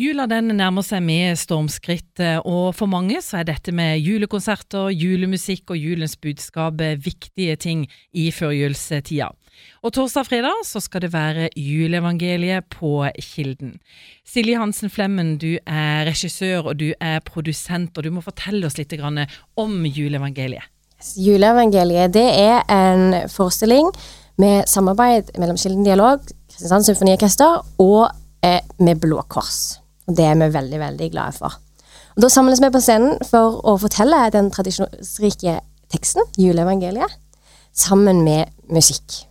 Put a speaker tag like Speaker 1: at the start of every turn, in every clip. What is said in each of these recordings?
Speaker 1: Jula den nærmer seg med stormskritt, og for mange så er dette med julekonserter, julemusikk og julens budskap viktige ting i førjulstida. Og torsdag og fredag så skal det være juleevangeliet på Kilden. Silje Hansen Flemmen, du er regissør og du er produsent, og du må fortelle oss litt om juleevangeliet.
Speaker 2: Juleevangeliet det er en forestilling med samarbeid mellom Kilden Dialog, Kristiansand Symfoniorkester og eh, med Blå Kors. Og det er vi veldig, veldig glade for. Og da samles vi på scenen for å fortelle den tradisjonsrike teksten, juleevangeliet, sammen med musikk.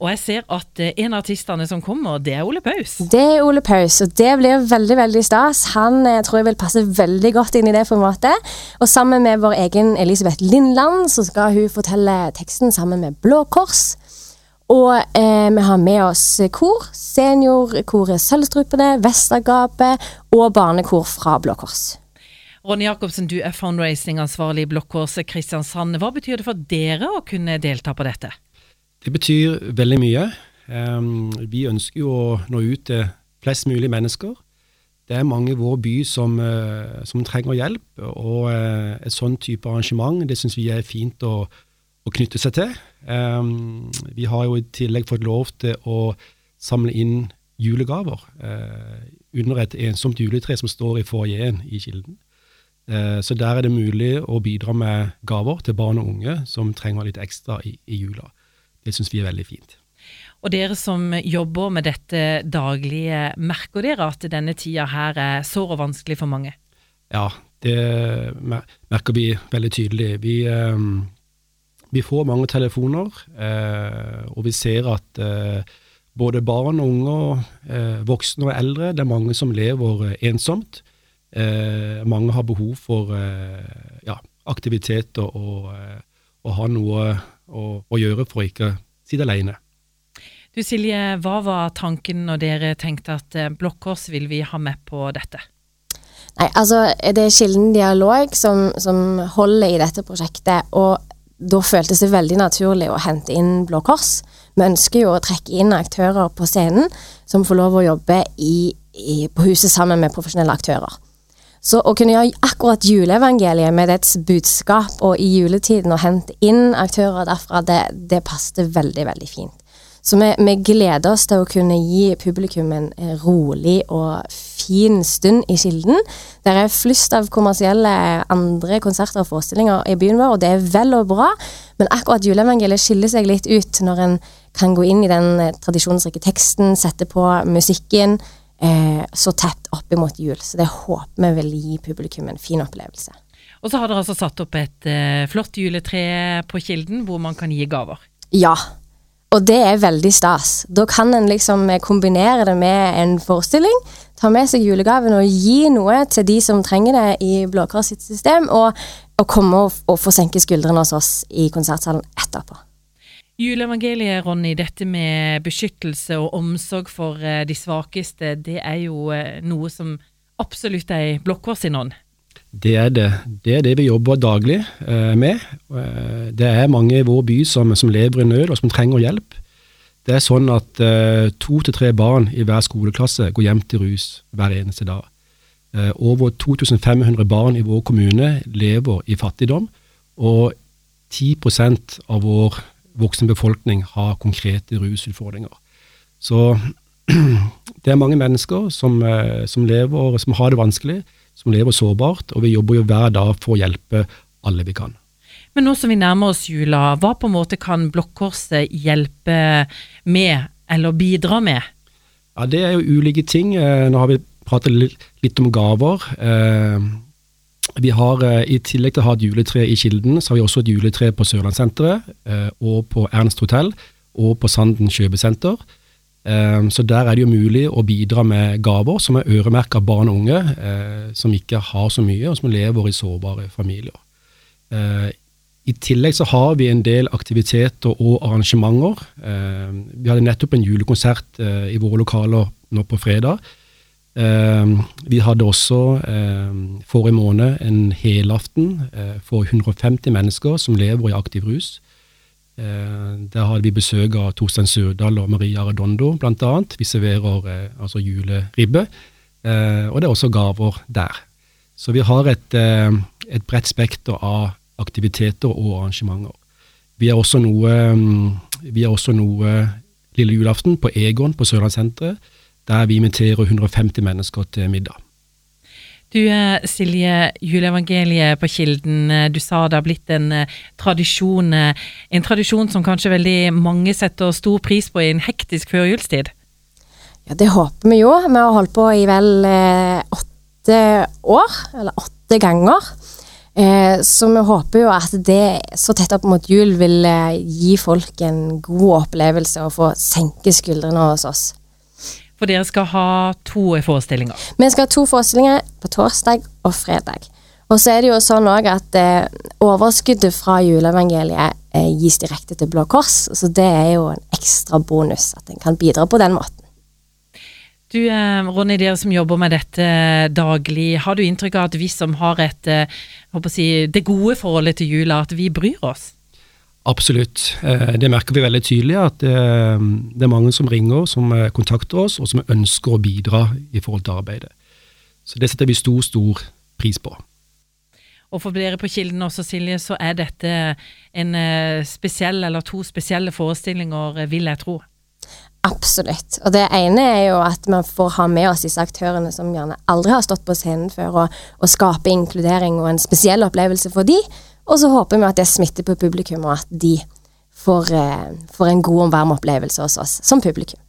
Speaker 1: Og jeg ser at eh, en av artistene som kommer, det er Ole Paus.
Speaker 2: Det er Ole Paus, og det blir veldig veldig stas. Han jeg eh, tror jeg vil passe veldig godt inn i det formatet. Og sammen med vår egen Elisabeth Lindland så skal hun fortelle teksten sammen med Blå Kors. Og eh, vi har med oss kor. Seniorkoret Sølvstrupene, Vestergapet og barnekor fra Blå Kors.
Speaker 1: Ronny Jacobsen, du er fundraising-ansvarlig i Blå Kors Kristiansand. Hva betyr det for dere å kunne delta på dette?
Speaker 3: Det betyr veldig mye. Um, vi ønsker jo å nå ut til flest mulig mennesker. Det er mange i vår by som, uh, som trenger hjelp, og uh, et sånn type arrangement det syns vi er fint å, å knytte seg til. Um, vi har jo i tillegg fått lov til å samle inn julegaver uh, under et ensomt juletre som står i foajeen i Kilden. Uh, så der er det mulig å bidra med gaver til barn og unge som trenger litt ekstra i, i jula. Det syns vi er veldig fint.
Speaker 1: Og dere som jobber med dette daglige, merker dere at denne tida her er sår og vanskelig for mange?
Speaker 3: Ja, det merker vi veldig tydelig. Vi um vi får mange telefoner, eh, og vi ser at eh, både barn og unge, eh, voksne og eldre, det er mange som lever eh, ensomt. Eh, mange har behov for eh, ja, aktivitet og, og, og, ha noe å, å, gjøre for å ikke sitte alene.
Speaker 1: Du Silje, hva var tanken når dere tenkte at Blå Kors vil vi ha med på dette?
Speaker 2: Nei, altså Det er Kilden dialog som, som holder i dette prosjektet. og da føltes det veldig naturlig å hente inn Blå Kors. Vi ønsker jo å trekke inn aktører på scenen som får lov å jobbe i, i, på huset sammen med profesjonelle aktører. Så å kunne gjøre akkurat juleevangeliet med dets budskap og i juletiden og hente inn aktører derfra, det, det passet veldig, veldig fint. Så vi, vi, gleder oss til å kunne gi publikum en rolig og fin stund i Kilden. Det er flust av kommersielle andre konserter og forestillinger i byen vår, og det er vel og bra, men akkurat juleevangeliet skiller seg litt ut når en kan gå inn i den eh, tradisjonsrike teksten, sette på musikken eh, så tett opp imot jul. Så det håper vi vil gi publikum en fin opplevelse.
Speaker 1: Og så har dere altså satt opp et eh, flott juletre på Kilden hvor man kan gi gaver.
Speaker 2: Ja, og det er veldig stas. Da kan en liksom kombinere det med en forestilling, ta med seg julegaven og gi noe til de som trenger det i Blå Kors sitt system, og, og komme og, og få senke skuldrene hos oss i konsertsalen etterpå.
Speaker 1: Juleevangeliet, Ronny, dette med beskyttelse og omsorg for eh, de svakeste, det er jo eh, noe som absolutt er i Blå Kors sin ånd?
Speaker 3: Det er det. Det er det vi jobber daglig eh, med. Det er mange i vår by som, som, lever i nød og som trenger hjelp. Det er sånn at eh, to til tre barn i hver skoleklasse går hjem til rus hver eneste dag. Eh, over 2500 barn i vår kommune lever i fattigdom, og 10% av vår voksne befolkning har konkrete rusutfordringer. Så det er mange mennesker som, eh, som lever, som har det vanskelig som lever sårbart, og vi jobber jo hver dag for å hjelpe alle vi kan.
Speaker 1: Men nå som vi nærmer oss jula, hva på en måte kan Blokkorset hjelpe med, eller bidra med?
Speaker 3: Ja, Det er jo ulike ting. Eh, nå har vi pratet litt om gaver. Eh, vi har eh, I tillegg til å ha et juletre i Kilden, så har vi også et juletre på Sørlandssenteret og på Ernst hotell og på Sanden kjøpesenter. Så der er det jo mulig å bidra med gaver som er øremerka barn og unge som ikke har så mye, og som lever i sårbare familier. Eh, I tillegg så har vi en del aktiviteter og arrangementer. Ehm, vi hadde nettopp en julekonsert eh, i våre lokaler nå på fredag. Ehm, vi hadde også forrige måned en helaften for 150 mennesker som lever i aktiv rus. Eh, der hadde vi besøk av Torstein Sørdal og Maria Redondo, annet. Vi serverer eh, altså juleribbe. eh, og det er også gaver der. Så vi har et, eh, et bredt spekter av aktiviteter og arrangementer. Vi har også noe, mm, vi har også noe lille julaften på Egon på Sørlandssenteret, der vi inviterer 150 mennesker til middag.
Speaker 1: Du eh, Silje, juleevangeliet på Kilden, eh, du sa det har blitt en eh, tradisjon. En tradisjon som kanskje veldig mange setter stor pris på i en hektisk førjulstid?
Speaker 2: Ja, det håper vi jo. Vi har holdt på i vel åtte år, eller åtte ganger. Så vi håper jo at det så tett opp mot jul vil gi folk en god opplevelse og få senke skuldrene hos oss.
Speaker 1: For dere skal ha to forestillinger?
Speaker 2: Vi skal ha to forestillinger på torsdag og fredag. Og så er det jo sånn òg at eh, overskuddet fra juleevangeliet eh, gis direkte til Blå Kors, så det er jo en ekstra bonus at en kan bidra på den måten.
Speaker 1: Du eh, Ronny, dere som jobber med dette eh, daglig, har du inntrykk av at vi som har et, eh, si, det gode forholdet til jula, at vi bryr oss?
Speaker 3: Absolutt. Det merker vi veldig tydelig, at det er mange som ringer, som kontakter oss, og som ønsker å bidra i forhold til arbeidet. Så det setter vi stor, stor pris på.
Speaker 1: Og for dere på Kilden også, Silje, så er dette en spesiell, eller to spesielle forestillinger, vil jeg tro?
Speaker 2: Absolutt. Og det ene er jo at man får ha med oss disse aktørene som gjerne aldri har stått på scenen før, og, og skape inkludering og en spesiell opplevelse for de. Og så håper vi at det smitter på publikum, og at de får, eh, får en god og varm opplevelse hos oss som publikum.